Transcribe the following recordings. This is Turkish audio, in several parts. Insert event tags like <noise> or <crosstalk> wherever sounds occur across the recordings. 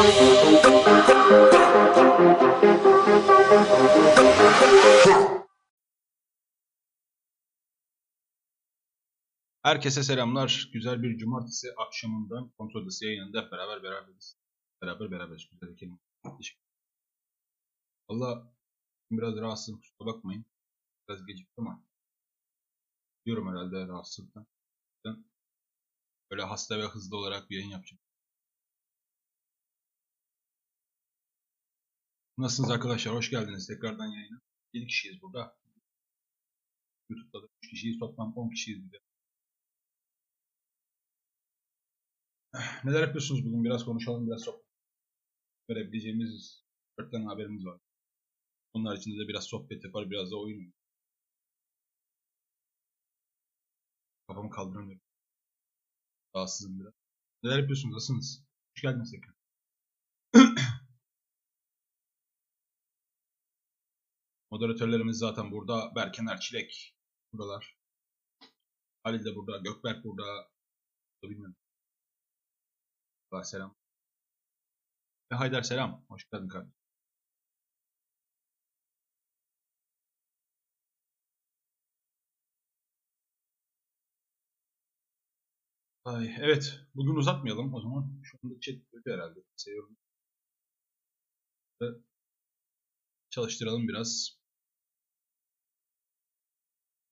Herkese selamlar. Güzel bir cumartesi akşamından kontrol odası yayınında hep beraber beraberiz. Beraber beraberiz. Güzel bir. Valla biraz rahatsızım kusura bakmayın. Biraz gecikti ama diyorum herhalde rahatsızlıktan. Böyle hasta ve hızlı olarak bir yayın yapacağım. Nasılsınız arkadaşlar? Hoş geldiniz tekrardan yayına. 7 kişiyiz burada. YouTube'da da 3 kişiyiz. Toplam 10 kişiyiz bir de. <sighs> Neler yapıyorsunuz bugün? Biraz konuşalım, biraz sohbet verebileceğimiz 4 tane haberimiz var. Onlar içinde de biraz sohbet yapar, biraz da oyun Kafamı kaldıramıyorum. Rahatsızım biraz. Neler yapıyorsunuz? Nasılsınız? Hoş geldiniz tekrar. Moderatörlerimiz zaten burada. Berken Erçilek buralar. Halil de burada. Gökberk burada. Bilmiyorum. Allah selam. Ve Haydar selam. Hoş geldin kardeşim. Ay, evet. Bugün uzatmayalım o zaman. Şu anda chat öldü herhalde. Seviyorum. Çalıştıralım biraz.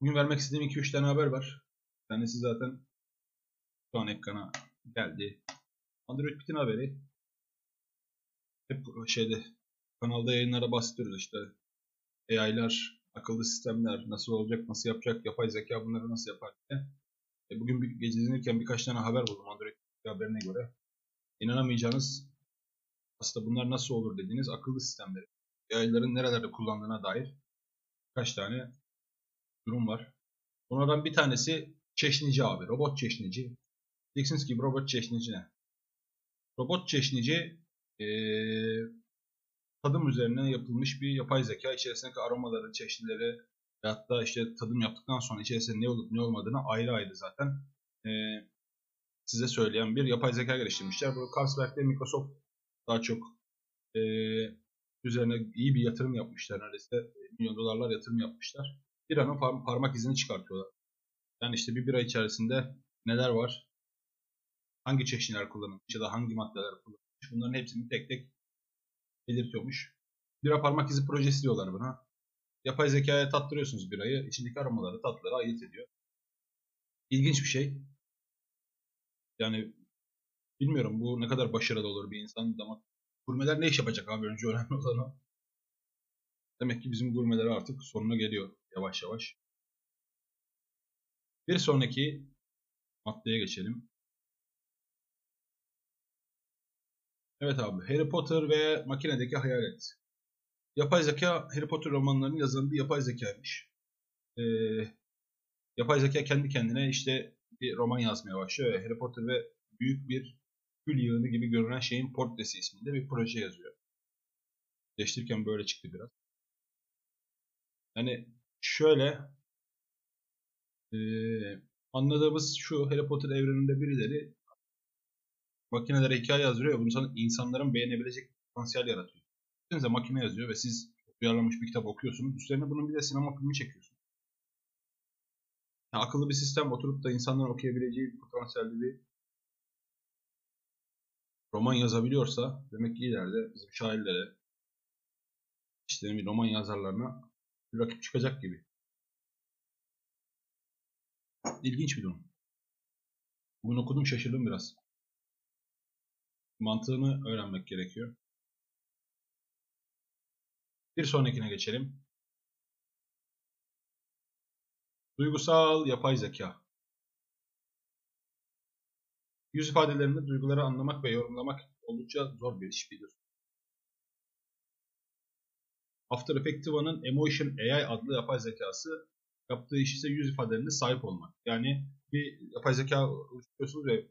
Bugün vermek istediğim 2-3 tane haber var. Bir tanesi zaten şu an ekrana geldi. Android Bit'in haberi. Hep şeyde kanalda yayınlara bahsediyoruz işte. AI'lar, akıllı sistemler nasıl olacak, nasıl yapacak, yapay zeka bunları nasıl yapar diye. E bugün bir, gezinirken birkaç tane haber buldum Android haberine göre. İnanamayacağınız aslında bunlar nasıl olur dediğiniz akıllı sistemleri. AI'ların nerelerde kullandığına dair birkaç tane durum var. Bunlardan bir tanesi çeşnici abi. Robot çeşnici. Diyeceksiniz ki robot çeşnici ne? Robot çeşnici ee, tadım üzerine yapılmış bir yapay zeka. İçerisindeki aromaları, çeşnileri ve hatta işte tadım yaptıktan sonra içerisinde ne olup ne olmadığını ayrı ayrı zaten e, size söyleyen bir yapay zeka geliştirmişler. Bu Carlsberg ve Microsoft daha çok e, üzerine iyi bir yatırım yapmışlar. Neredeyse milyon dolarlar yatırım yapmışlar. Bir anın par parmak izini çıkartıyorlar. Yani işte bir bira içerisinde neler var, hangi çeşniler kullanılmış ya da hangi maddeler kullanılmış bunların hepsini tek tek belirtiyormuş. Bira parmak izi projesi diyorlar buna. Yapay zekaya tattırıyorsunuz birayı, içindeki aromaları, tatları ayırt ediyor. İlginç bir şey. Yani bilmiyorum bu ne kadar başarılı olur bir insan damak. Gurmeler ne iş yapacak abi önce önemli olan. Demek ki bizim gurmeler artık sonuna geliyor yavaş yavaş. Bir sonraki maddeye geçelim. Evet abi Harry Potter ve makinedeki hayalet. Yapay zeka Harry Potter romanlarının yazılan bir yapay zekaymış. Ee, yapay zeka kendi kendine işte bir roman yazmaya başlıyor. Harry Potter ve büyük bir gül yığını gibi görünen şeyin portresi isminde bir proje yazıyor. Değiştirirken böyle çıktı biraz. Yani şöyle e, anladığımız şu Harry Potter evreninde birileri makinelere hikaye yazıyor ve bunu insanların beğenebilecek potansiyel yaratıyor. Düşünsenize makine yazıyor ve siz uyarlanmış bir kitap okuyorsunuz. Üstlerine bunun bir de sinema filmi çekiyorsunuz. Yani akıllı bir sistem oturup da insanların okuyabileceği potansiyelde bir roman yazabiliyorsa demek ki ileride bizim şairlere işte bir roman yazarlarına bir rakip çıkacak gibi. İlginç bir durum. Bugün okudum şaşırdım biraz. Mantığını öğrenmek gerekiyor. Bir sonrakine geçelim. Duygusal yapay zeka. Yüz ifadelerinde duyguları anlamak ve yorumlamak oldukça zor bir iş biliyorsunuz. After Effectiva'nın Emotion AI adlı yapay zekası yaptığı iş ise yüz ifadelerine sahip olmak. Yani bir yapay zeka oluşturuyorsunuz ve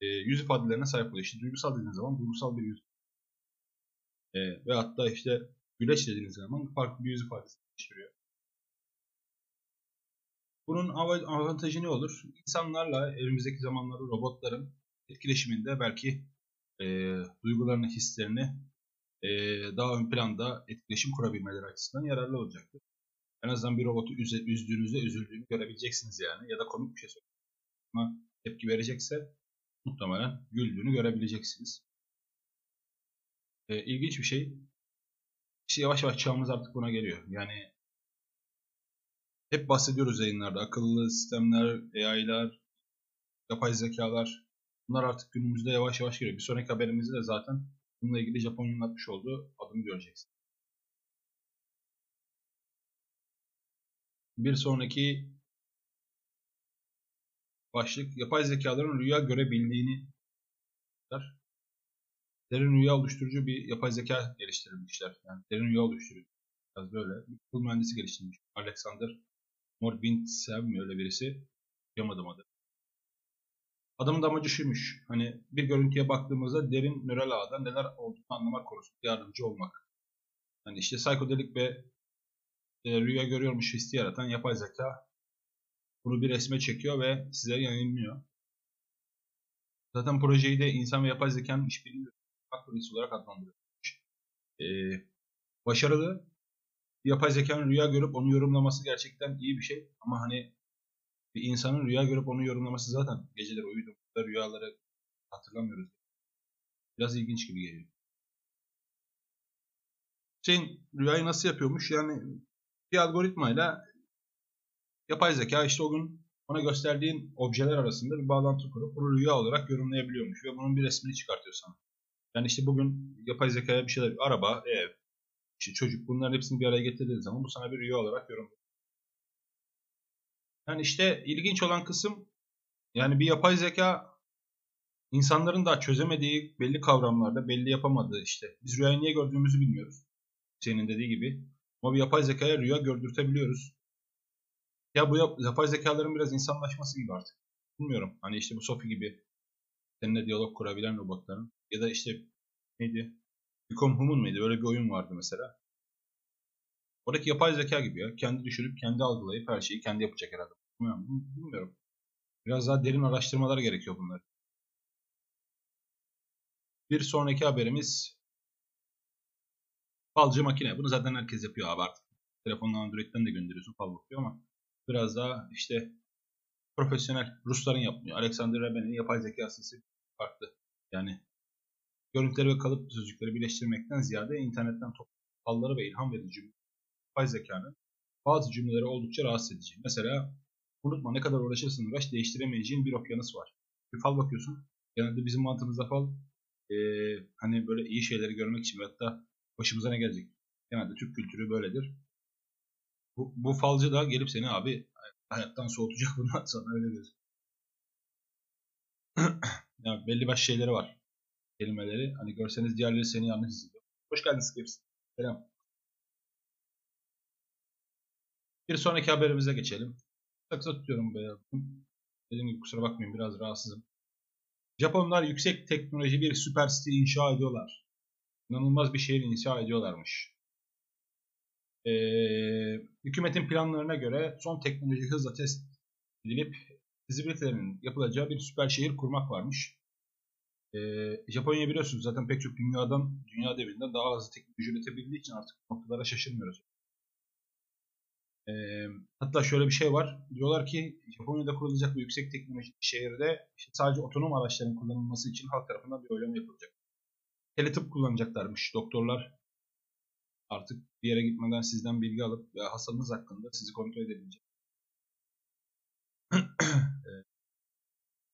e, yüz ifadelerine sahip oluyor. İşte duygusal dediğiniz zaman duygusal bir yüz. E, ve hatta işte güleç dediğiniz zaman farklı bir yüz ifadesi geliştiriyor. Bunun avantajı ne olur? İnsanlarla elimizdeki zamanlarda robotların etkileşiminde belki e, duygularını, hislerini daha ön planda etkileşim kurabilmeleri açısından yararlı olacaktır. En azından bir robotu üze, üzdüğünüzde üzüldüğünü görebileceksiniz yani. Ya da komik bir şey söylediğinde tepki verecekse muhtemelen güldüğünü görebileceksiniz. E, ilginç bir şey. İşte yavaş yavaş çağımız artık buna geliyor. Yani hep bahsediyoruz yayınlarda. Akıllı sistemler, AI'lar, yapay zekalar. Bunlar artık günümüzde yavaş yavaş geliyor. Bir sonraki haberimizde de zaten bununla ilgili Japonya'nın atmış olduğu adımı göreceksiniz. Bir sonraki başlık yapay zekaların rüya görebildiğini derin rüya oluşturucu bir yapay zeka geliştirilmişler. Yani derin rüya oluşturucu. Biraz böyle. Bir mühendisi geliştirmiş. Alexander Morbintsev mi öyle birisi? Yapamadım adı. Adamın da amacı şuymuş. Hani bir görüntüye baktığımızda derin nöral ağda neler olduğunu anlamak konusunda yardımcı olmak. Hani işte psikodelik ve e, rüya görüyormuş hissi yaratan yapay zeka bunu bir resme çekiyor ve size yayınlıyor. Zaten projeyi de insan ve yapay zekanın işbirliği projesi olarak adlandırılmış. Ee, başarılı. Yapay zekanın rüya görüp onu yorumlaması gerçekten iyi bir şey. Ama hani bir insanın rüya görüp onu yorumlaması zaten geceleri uyuduğumuzda rüyaları hatırlamıyoruz. Biraz ilginç gibi geliyor. Şeyin rüyayı nasıl yapıyormuş? Yani bir algoritmayla yapay zeka işte o gün ona gösterdiğin objeler arasında bir bağlantı kurup bunu rüya olarak yorumlayabiliyormuş ve bunun bir resmini çıkartıyor sana. Yani işte bugün yapay zekaya bir şeyler, araba, ev, işte çocuk bunların hepsini bir araya getirdiğin zaman bu sana bir rüya olarak yorumluyor. Yani işte ilginç olan kısım yani bir yapay zeka insanların daha çözemediği belli kavramlarda belli yapamadığı işte. Biz rüyayı niye gördüğümüzü bilmiyoruz. Senin dediği gibi. Ama bir yapay zekaya rüya gördürtebiliyoruz. Ya bu yapay zekaların biraz insanlaşması gibi artık. Bilmiyorum. Hani işte bu Sophie gibi seninle diyalog kurabilen robotların ya da işte neydi? Become Human mıydı? Böyle bir oyun vardı mesela. Oradaki yapay zeka gibi ya. Kendi düşürüp, kendi algılayıp her şeyi kendi yapacak herhalde. Bilmiyorum. Bilmiyorum. Biraz daha derin araştırmalar gerekiyor bunlar. Bir sonraki haberimiz falcı makine. Bunu zaten herkes yapıyor abi artık. Telefonla Android'den de gönderiyorsun fal bakıyor ama biraz daha işte profesyonel Rusların yapmıyor. Alexander Reben'in yapay zekası ise farklı. Yani görüntüleri ve kalıp sözcükleri birleştirmekten ziyade internetten toplanan falları ve ilham verici yapay zekanın bazı cümleleri oldukça rahatsız edici. Mesela unutma ne kadar uğraşırsın uğraş değiştiremeyeceğin bir okyanus var. Bir fal bakıyorsun. Genelde bizim mantığımızda fal e, hani böyle iyi şeyleri görmek için hatta başımıza ne gelecek. Genelde Türk kültürü böyledir. Bu, bu falcı da gelip seni abi hayattan soğutacak <laughs> bundan sonra öyle diyorsun. <clears throat> yani belli başlı şeyleri var. Kelimeleri. Hani görseniz diğerleri seni yanlış hissediyor. Hoş geldin Skips. Selam. Bir sonraki haberimize geçelim. Saksa tutuyorum be. Dediğim gibi kusura bakmayın biraz rahatsızım. Japonlar yüksek teknoloji bir süper site inşa ediyorlar. İnanılmaz bir şehir inşa ediyorlarmış. Ee, hükümetin planlarına göre son teknoloji hızla test edilip fizibilitelerinin yapılacağı bir süper şehir kurmak varmış. Ee, Japonya biliyorsunuz zaten pek çok dünyadan, dünya devinden daha hızlı teknoloji üretebildiği için artık noktalara şaşırmıyoruz. Ee, hatta şöyle bir şey var. Diyorlar ki Japonya'da kurulacak bu yüksek teknoloji şehirde işte sadece otonom araçların kullanılması için halk tarafından bir oylama yapılacak. Teletıp kullanacaklarmış. Doktorlar artık bir yere gitmeden sizden bilgi alıp veya hastalığınız hakkında sizi kontrol edebilecek. <clears throat>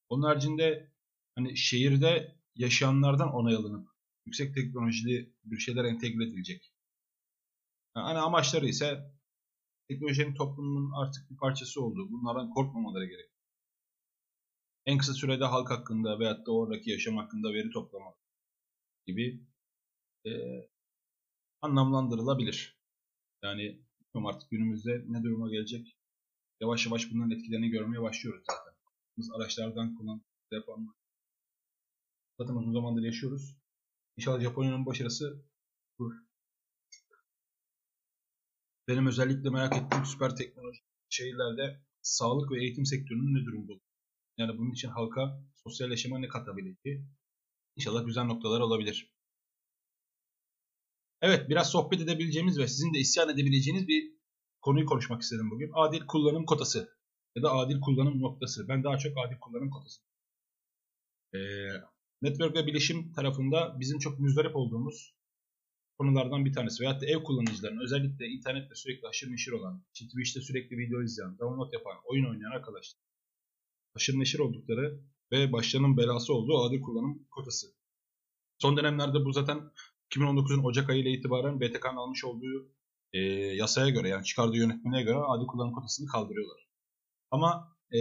Onun haricinde hani şehirde yaşayanlardan onay alınıp yüksek teknolojili bir şeyler entegre edilecek. Hani amaçları ise teknolojinin toplumun artık bir parçası olduğu, bunlardan korkmamaları gerek. En kısa sürede halk hakkında veyahut da oradaki yaşam hakkında veri toplama gibi e, anlamlandırılabilir. Yani bilmiyorum artık günümüzde ne duruma gelecek. Yavaş yavaş bunların etkilerini görmeye başlıyoruz zaten. Biz araçlardan kullan telefonlar. Zaten uzun zamandır yaşıyoruz. İnşallah Japonya'nın başarısı bu. Benim özellikle merak ettiğim süper teknoloji şehirlerde sağlık ve eğitim sektörünün ne durumda? Yani bunun için halka sosyal yaşama ne katabileceği İnşallah güzel noktalar olabilir. Evet biraz sohbet edebileceğimiz ve sizin de isyan edebileceğiniz bir konuyu konuşmak istedim bugün. Adil kullanım kotası ya da adil kullanım noktası. Ben daha çok adil kullanım kotası. Ee, network ve bilişim tarafında bizim çok müzdarip olduğumuz konulardan bir tanesi. Veyahut da ev kullanıcılarının özellikle internette sürekli aşırı neşir olan, Twitch'te sürekli video izleyen, download yapan, oyun oynayan arkadaşlar. Aşırı neşir oldukları ve başlarının belası olduğu adil kullanım kotası. Son dönemlerde bu zaten 2019'un Ocak ayı ile itibaren BTK'nın almış olduğu e, yasaya göre yani çıkardığı yönetmeliğe göre adil kullanım kotasını kaldırıyorlar. Ama e,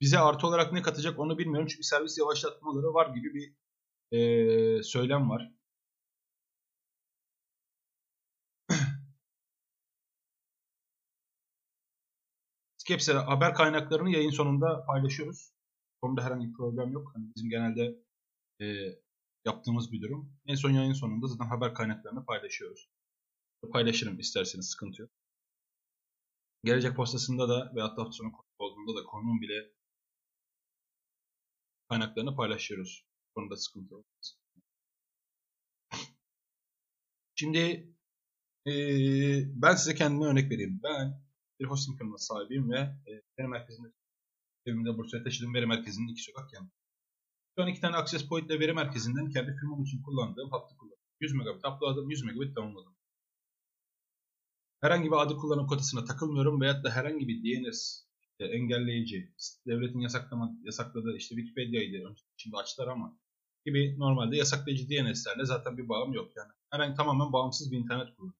bize artı olarak ne katacak onu bilmiyorum. Çünkü servis yavaşlatmaları var gibi bir e, söylem var. Skeps'e haber kaynaklarını yayın sonunda paylaşıyoruz. Konuda herhangi bir problem yok. Hani bizim genelde e, yaptığımız bir durum. En son yayın sonunda zaten haber kaynaklarını paylaşıyoruz. Paylaşırım isterseniz sıkıntı yok. Gelecek postasında da ve hafta sonu olduğunda da konunun bile kaynaklarını paylaşıyoruz. Konuda sıkıntı olmaz. Şimdi e, ben size kendime örnek vereyim. Ben bir hosting firması sahibiyim ve e, veri merkezinde evimde Bursa'ya taşıdığım veri merkezinin iki sokak yanında. Şu an iki tane Access Point ile veri merkezinden kendi firmam için kullandığım hattı kullanıyorum. 100 megabit uploadladım, 100 megabit downloadladım. Herhangi bir adı kullanım kotasına takılmıyorum veyahut da herhangi bir DNS işte engelleyici, devletin yasaklama, yasakladığı işte Wikipedia'ydı şimdi açtılar ama gibi normalde yasaklayıcı DNS'lerle zaten bir bağım yok yani. Herhangi tamamen bağımsız bir internet kullanıyorum.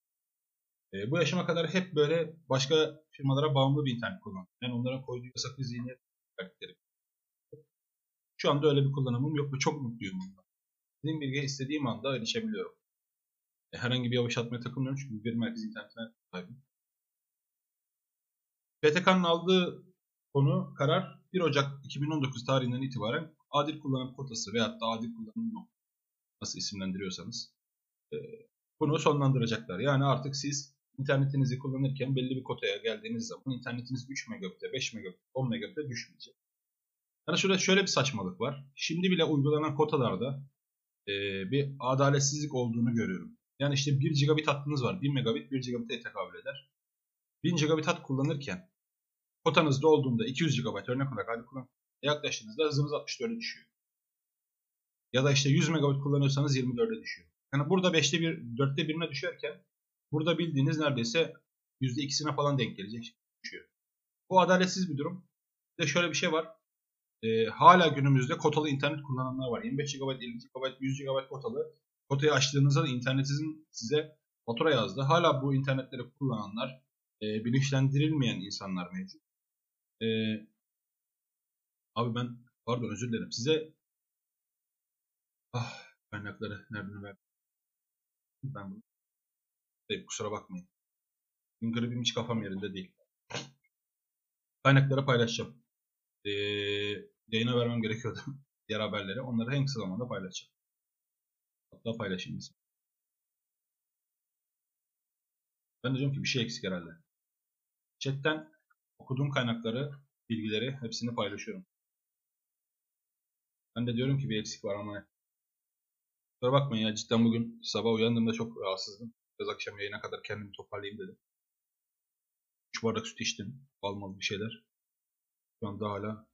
E, bu yaşıma kadar hep böyle başka firmalara bağımlı bir internet kullandım. Yani onlara koyduğu yasaklı zihniyet karakteri. Şu anda öyle bir kullanımım yok ve çok mutluyum bundan. İstediğim bilgiye istediğim anda erişebiliyorum. E, herhangi bir yavaşlatmaya takılmıyorum çünkü bir merkez internetine sahibim. PTK'nın aldığı konu karar 1 Ocak 2019 tarihinden itibaren adil kullanım kotası veyahut da adil kullanım nasıl isimlendiriyorsanız e, bunu sonlandıracaklar. Yani artık siz internetinizi kullanırken belli bir kotaya geldiğiniz zaman internetiniz 3 megabit'e, 5 megabit'e, 10 megabit'e düşmeyecek. Yani şurada şöyle bir saçmalık var. Şimdi bile uygulanan kotalarda e, bir adaletsizlik olduğunu görüyorum. Yani işte 1 gigabit hattınız var. 1 megabit 1 gigabit'e tekabül eder. 1000 gigabit hat kullanırken kotanızda olduğunda 200 GB örnek olarak hadi kullan yaklaştığınızda hızınız 64'e düşüyor. Ya da işte 100 megabit kullanıyorsanız 24'e düşüyor. Yani burada 5'te 1, 4'te 1'ine düşerken burada bildiğiniz neredeyse %2'sine falan denk gelecek düşüyor. Bu adaletsiz bir durum. Bir de şöyle bir şey var. Ee, hala günümüzde kotalı internet kullananlar var. 25 GB, 50 GB, 100 GB kotalı. Kotayı açtığınızda da internetinizin size fatura yazdı. Hala bu internetleri kullananlar e, bilinçlendirilmeyen insanlar mevcut. E, abi ben pardon özür dilerim. Size ah kaynakları nereden verdim? Ben bunu Değil, kusura bakmayın. Gripim hiç kafam yerinde değil. Kaynakları paylaşacağım. Ee, yayına vermem gerekiyordu. <laughs> Diğer haberleri. Onları en kısa zamanda paylaşacağım. Hatta paylaşayım. Ben de diyorum ki bir şey eksik herhalde. Chatten okuduğum kaynakları, bilgileri hepsini paylaşıyorum. Ben de diyorum ki bir eksik var ama Kusura bakmayın ya cidden bugün sabah uyandığımda çok rahatsızdım. Biraz akşam yayına kadar kendimi toparlayayım dedim. 3 bardak süt içtim. Almalı bir şeyler. Şu anda hala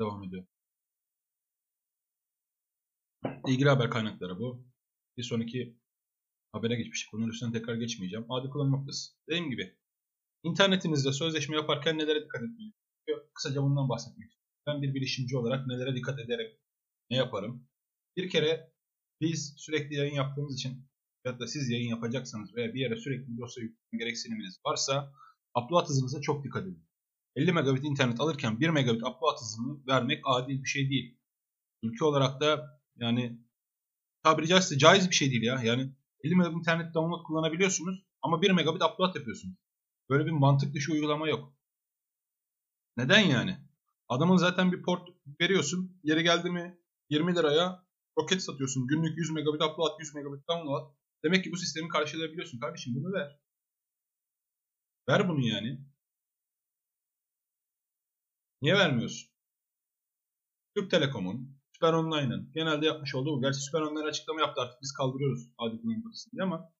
devam ediyor. İlgili haber kaynakları bu. Bir sonraki habere geçmiştik. Bunun üstüne tekrar geçmeyeceğim. Adi kullanım. Dediğim gibi internetinizde sözleşme yaparken nelere dikkat etmeliyiz? Kısaca bundan bahsetmek. Ben bir bilişimci olarak nelere dikkat ederim? Ne yaparım? Bir kere biz sürekli yayın yaptığımız için ya da siz yayın yapacaksanız veya bir yere sürekli dosya yükleme gereksiniminiz varsa upload hızınıza çok dikkat edin. 50 megabit internet alırken 1 megabit upload hızını vermek adil bir şey değil. Ülke olarak da yani tabiri caizse caiz bir şey değil ya. Yani 50 megabit internet download kullanabiliyorsunuz ama 1 megabit upload yapıyorsunuz. Böyle bir mantık dışı uygulama yok. Neden yani? Adamın zaten bir port veriyorsun. Yeri geldi mi 20 liraya roket satıyorsun. Günlük 100 megabit upload, 100 megabit download. Demek ki bu sistemi karşılayabiliyorsun. Kardeşim bunu ver. Ver bunu yani. Niye vermiyorsun? Türk Telekom'un, Süper Online'ın genelde yapmış olduğu bu. Gerçi Süper Online açıklama yaptı artık biz kaldırıyoruz adi kullanım kotasını ama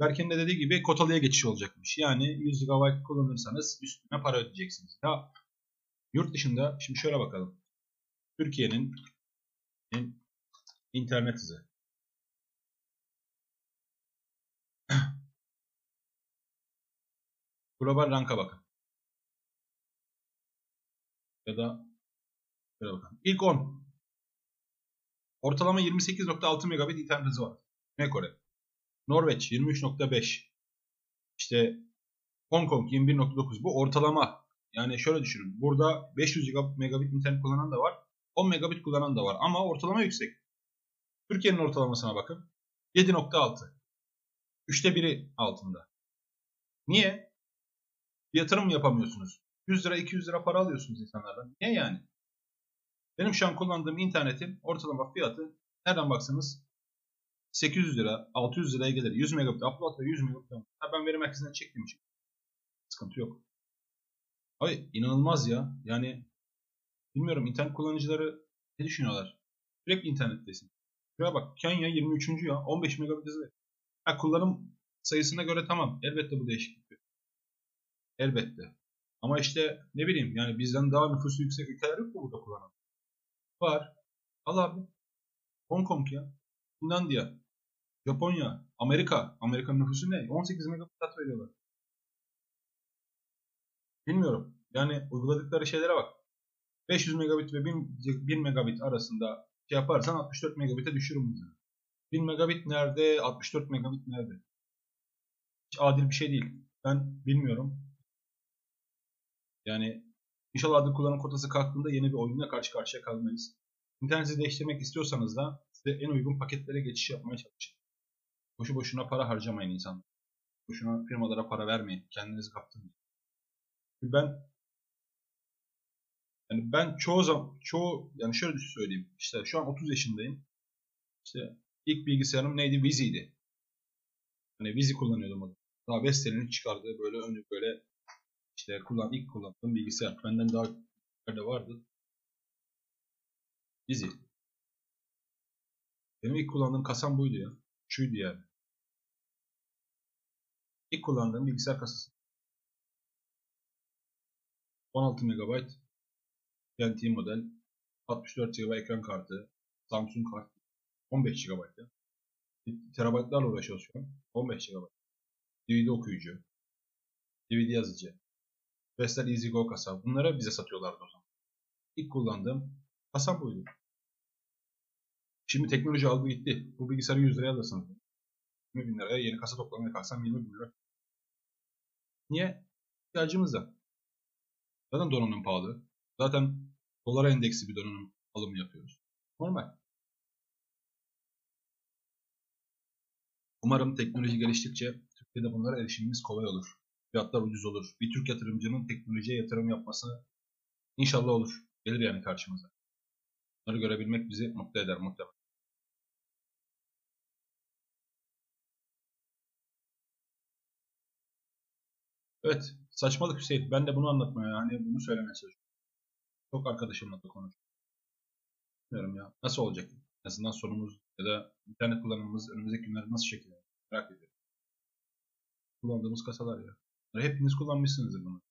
Berke'nin de dediği gibi kotalıya geçiş olacakmış. Yani 100 GB kullanırsanız üstüne para ödeyeceksiniz. Ya yurt dışında şimdi şöyle bakalım. Türkiye'nin internet hızı. Global ranka bakın. Ya da şöyle bakın. İlk 10. Ortalama 28.6 megabit internet hızı var. Ne Kore? Norveç 23.5. İşte Hong Kong 21.9. Bu ortalama. Yani şöyle düşünün. Burada 500 megabit internet kullanan da var. 10 megabit kullanan da var. Ama ortalama yüksek. Türkiye'nin ortalamasına bakın. 7.6. Üçte biri altında. Niye? Yatırım yapamıyorsunuz. 100 lira 200 lira para alıyorsunuz insanlardan. Niye yani? Benim şu an kullandığım internetin ortalama fiyatı nereden baksanız 800 lira, 600 liraya gelir. 100 megabit upload ve 100 megabit Ha ben veri merkezinden çektiğim için sıkıntı yok. Abi inanılmaz ya. Yani bilmiyorum internet kullanıcıları ne düşünüyorlar? Sürekli internettesin. Şuraya bak Kenya 23. ya 15 megabit hızı. Ha kullanım sayısına göre tamam. Elbette bu değişiklik. Elbette. Ama işte ne bileyim yani bizden daha nüfusu yüksek ülkeler yok mu burada kullanan? Var. Al abi. Hong Kong ya. Finlandiya. Japonya. Amerika. Amerika'nın nüfusu ne? 18 megabit dat veriyorlar. Bilmiyorum. Yani uyguladıkları şeylere bak. 500 megabit ve 1000, 1000 megabit arasında şey yaparsan 64 megabit'e düşürür bizi. 1000 megabit nerede? 64 megabit nerede? Hiç adil bir şey değil. Ben bilmiyorum. Yani inşallah adı kullanım kotası kalktığında yeni bir oyunla karşı karşıya kalmayız. İnterneti değiştirmek istiyorsanız da size en uygun paketlere geçiş yapmaya çalışın. Boşu boşuna para harcamayın insan. Boşuna firmalara para vermeyin. Kendinizi kaptırmayın. Ben yani ben çoğu zaman çoğu yani şöyle söyleyeyim. İşte şu an 30 yaşındayım. İşte ilk bilgisayarım neydi? Vizi'ydi. Hani Vizi kullanıyordum o Daha Vestel'in çıkardığı böyle önü böyle işte kullan, ilk kullandığım bilgisayar. Benden daha nerede vardı. Vizi. Benim ilk kullandığım kasam buydu ya. Şuydu yani. İlk kullandığım bilgisayar kasası. 16 MB TNT model 64 GB ekran kartı Samsung kart 15 GB ya. Terabaytlarla uğraşıyoruz şu an. 15 GB. DVD okuyucu. DVD yazıcı. Vestel EasyGo kasa. Bunlara bize satıyorlardı o zaman. İlk kullandığım kasa buydu. Şimdi teknoloji aldı gitti. Bu bilgisayarı 100 liraya alırsınız. 20 bin liraya yeni kasa toplamaya kalksam 20 bin lira. Niye? İhtiyacımız da. Zaten donanım pahalı. Zaten dolara endeksi bir donanım alımı yapıyoruz. Normal. Umarım teknoloji geliştikçe Türkiye'de bunlara erişimimiz kolay olur. Fiyatlar ucuz olur. Bir Türk yatırımcının teknolojiye yatırım yapması inşallah olur. Gelir yani karşımıza. Bunları görebilmek bizi mutlu eder muhtemelen. Evet. Saçmalık Hüseyin. Ben de bunu anlatmaya, hani bunu söylemeye çalışıyorum. Çok arkadaşımla da konuştum. Bilmiyorum ya. Nasıl olacak? En azından sonumuz ya da internet kullanımımız önümüzdeki günlerde nasıl şekillenecek? Merak ediyorum. Kullandığımız kasalar ya. Hepiniz kullanmışsınızdır bunu.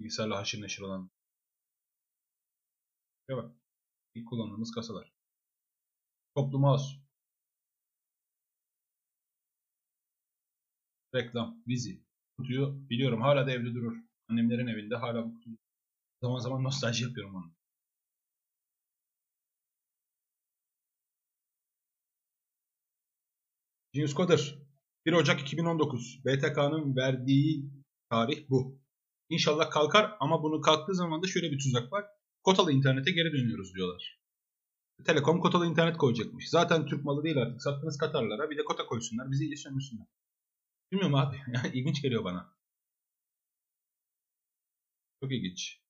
Bilgisayarla haşır neşir olan. Bak. İlk kullandığımız kasalar. Toplu mouse. Reklam, vizi. Kutuyu biliyorum hala da evde durur. Annemlerin evinde hala bu kutuyu. Zaman zaman nostalji yapıyorum onu. Genius Coder 1 Ocak 2019 BTK'nın verdiği tarih bu. İnşallah kalkar ama bunu kalktığı zaman da şöyle bir tuzak var. Kotalı internete geri dönüyoruz diyorlar. Telekom kotalı internet koyacakmış. Zaten Türk malı değil artık. Sattığınız Katarlara bir de kota koysunlar. Bizi iyice sömürsünler. Bilmiyorum abi. <laughs> Yani geliyor bana. Çok ilginç.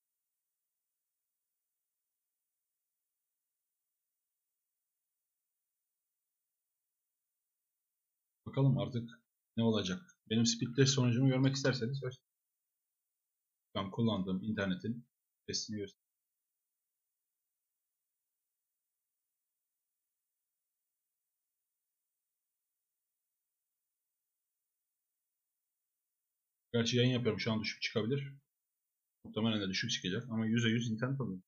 Bakalım artık ne olacak. Benim speed test sonucumu görmek isterseniz ben kullandığım internetin testini göstereyim. Gerçi yayın yapıyorum şu an düşük çıkabilir. Muhtemelen de düşük çıkacak ama %100 internet alıyorum.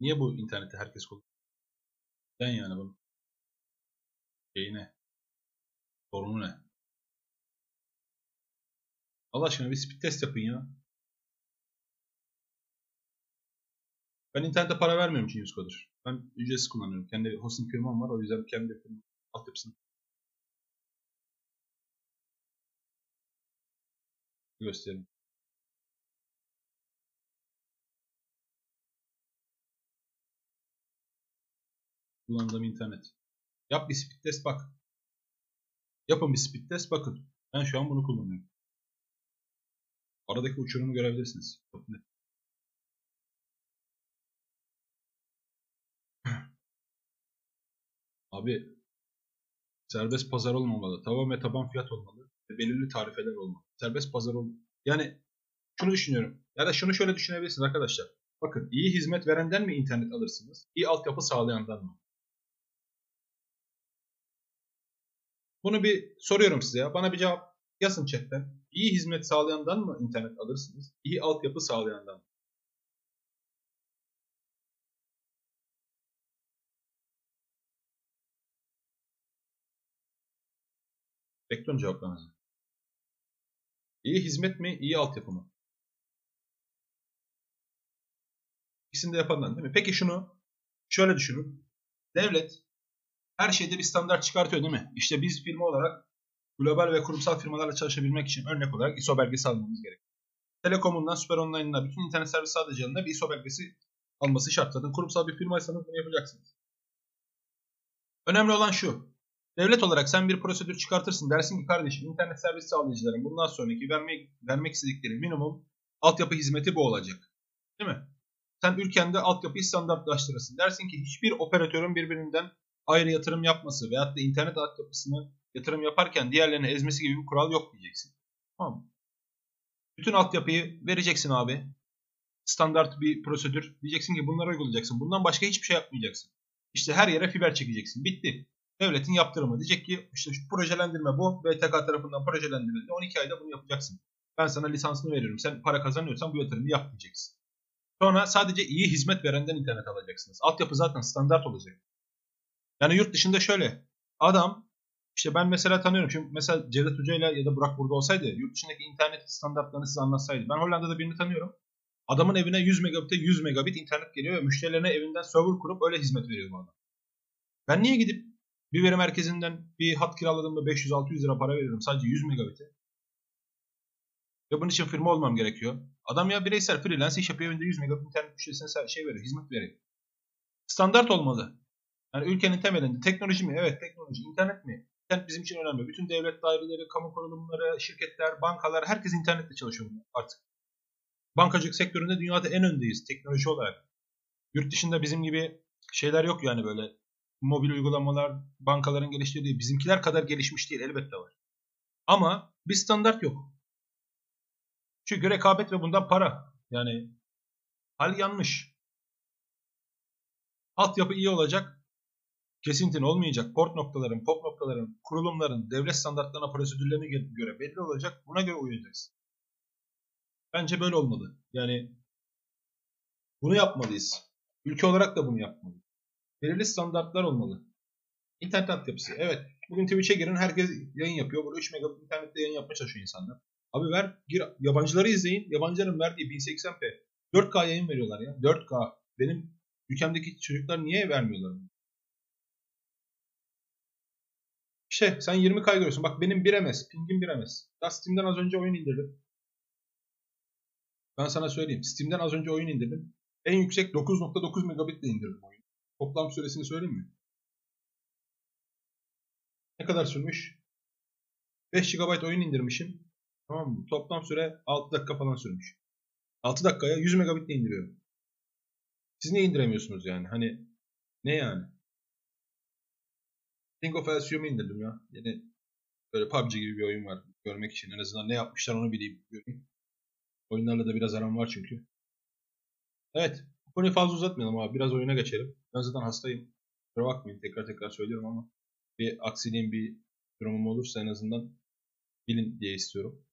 Niye bu interneti herkes kullanıyor? Ben yani bunu. Şeyi ne? Sorunu ne? Allah aşkına bir speed test yapın ya. Ben internete para vermiyorum için Usecoder. Ben ücretsiz kullanıyorum. Kendi hosting firmam var. O yüzden kendi firmam altyapısını göstereyim. Kullandığım internet. Yap bir speed test bak. Yapın bir speed test bakın. Ben şu an bunu kullanıyorum. Aradaki uçurumu görebilirsiniz. Çok net. <clears throat> Abi serbest pazar olmamalı. Tavan ve taban fiyat olmalı. Ve belirli tarifeler olmalı. Serbest pazar ol. Yani şunu düşünüyorum. Ya da şunu şöyle düşünebilirsiniz arkadaşlar. Bakın iyi hizmet verenden mi internet alırsınız? İyi altyapı sağlayandan mı? Bunu bir soruyorum size ya. Bana bir cevap yazın chatten. İyi hizmet sağlayandan mı internet alırsınız? İyi altyapı sağlayandan mı? Bekliyorum cevaplarınızı. İyi hizmet mi, iyi altyapı mı? İkisini de yapandan değil mi? Peki şunu şöyle düşünün. Devlet her şeyde bir standart çıkartıyor değil mi? İşte biz firma olarak global ve kurumsal firmalarla çalışabilmek için örnek olarak ISO belgesi almamız gerekiyor. Telekom'undan Süper Online'ına bütün internet servis sağlayıcılarında bir ISO belgesi alması şart. Zaten kurumsal bir firmaysanız bunu yapacaksınız. Önemli olan şu. Devlet olarak sen bir prosedür çıkartırsın. Dersin ki kardeşim internet servis sağlayıcıların bundan sonraki vermek, vermek istedikleri minimum altyapı hizmeti bu olacak. Değil mi? Sen ülkende altyapıyı standartlaştırırsın. Dersin ki hiçbir operatörün birbirinden ayrı yatırım yapması veyahut da internet altyapısını yatırım yaparken diğerlerini ezmesi gibi bir kural yok diyeceksin. Tamam mı? Bütün altyapıyı vereceksin abi. Standart bir prosedür. Diyeceksin ki bunları uygulayacaksın. Bundan başka hiçbir şey yapmayacaksın. İşte her yere fiber çekeceksin. Bitti. Devletin yaptırımı. Diyecek ki işte şu projelendirme bu. BTK tarafından projelendirildi. 12 ayda bunu yapacaksın. Ben sana lisansını veriyorum. Sen para kazanıyorsan bu yatırımı yapmayacaksın. Sonra sadece iyi hizmet verenden internet alacaksınız. Altyapı zaten standart olacak. Yani yurt dışında şöyle. Adam işte ben mesela tanıyorum. Şimdi mesela Cevdet Hoca ile ya da Burak burada olsaydı yurt dışındaki internet standartlarını size anlatsaydı. Ben Hollanda'da birini tanıyorum. Adamın evine 100 megabit'e 100 megabit internet geliyor ve müşterilerine evinden server kurup öyle hizmet veriyor bu adam. Ben niye gidip bir veri merkezinden bir hat kiraladığımda 500-600 lira para veriyorum sadece 100 megabit'e? Ve bunun için firma olmam gerekiyor. Adam ya bireysel freelance iş yapıyor evinde 100 megabit internet müşterisine şey veriyor, hizmet veriyor. Standart olmalı. Yani ülkenin temelinde teknoloji mi? Evet teknoloji. İnternet mi? İnternet bizim için önemli. Bütün devlet daireleri, kamu kurulumları, şirketler, bankalar herkes internetle çalışıyor artık. Bankacılık sektöründe dünyada en öndeyiz teknoloji olarak. Yurt dışında bizim gibi şeyler yok yani böyle mobil uygulamalar, bankaların geliştirdiği bizimkiler kadar gelişmiş değil elbette var. Ama bir standart yok. Çünkü rekabet ve bundan para. Yani hal yanlış. Altyapı iyi olacak, kesintin olmayacak port noktaların, pop noktaların, kurulumların devlet standartlarına, prosedürlerine göre belli olacak. Buna göre uyacaksın. Bence böyle olmalı. Yani bunu yapmalıyız. Ülke olarak da bunu yapmalıyız. Belirli standartlar olmalı. İnternet altyapısı. Evet. Bugün Twitch'e girin herkes yayın yapıyor. Burada 3 megabit internette yayın yapmaya çalışıyor insanlar. Abi ver gir yabancıları izleyin. Yabancıların verdiği 1080p 4K yayın veriyorlar ya. 4K. Benim ülkemdeki çocuklar niye vermiyorlar bunu? Şey sen 20K görüyorsun. Bak benim 1 ms. Ping'im 1 ms. Daha Steam'den az önce oyun indirdim. Ben sana söyleyeyim. Steam'den az önce oyun indirdim. En yüksek 9.9 megabitle indirdim oyunu. Toplam süresini söyleyeyim mi? Ne kadar sürmüş? 5 GB oyun indirmişim. Tamam mı? Toplam süre 6 dakika falan sürmüş. 6 dakikaya 100 megabitle indiriyorum. Siz niye indiremiyorsunuz yani? Hani ne yani? King of Elysium'u indirdim ya. Yeni böyle PUBG gibi bir oyun var. Görmek için en azından ne yapmışlar onu bileyim. Göreyim. Oyunlarla da biraz aram var çünkü. Evet. Bu konuyu fazla uzatmayalım abi. Biraz oyuna geçelim. Ben zaten hastayım. Kusura bakmayın. Tekrar tekrar söylüyorum ama bir aksiliğim bir durumum olursa en azından bilin diye istiyorum.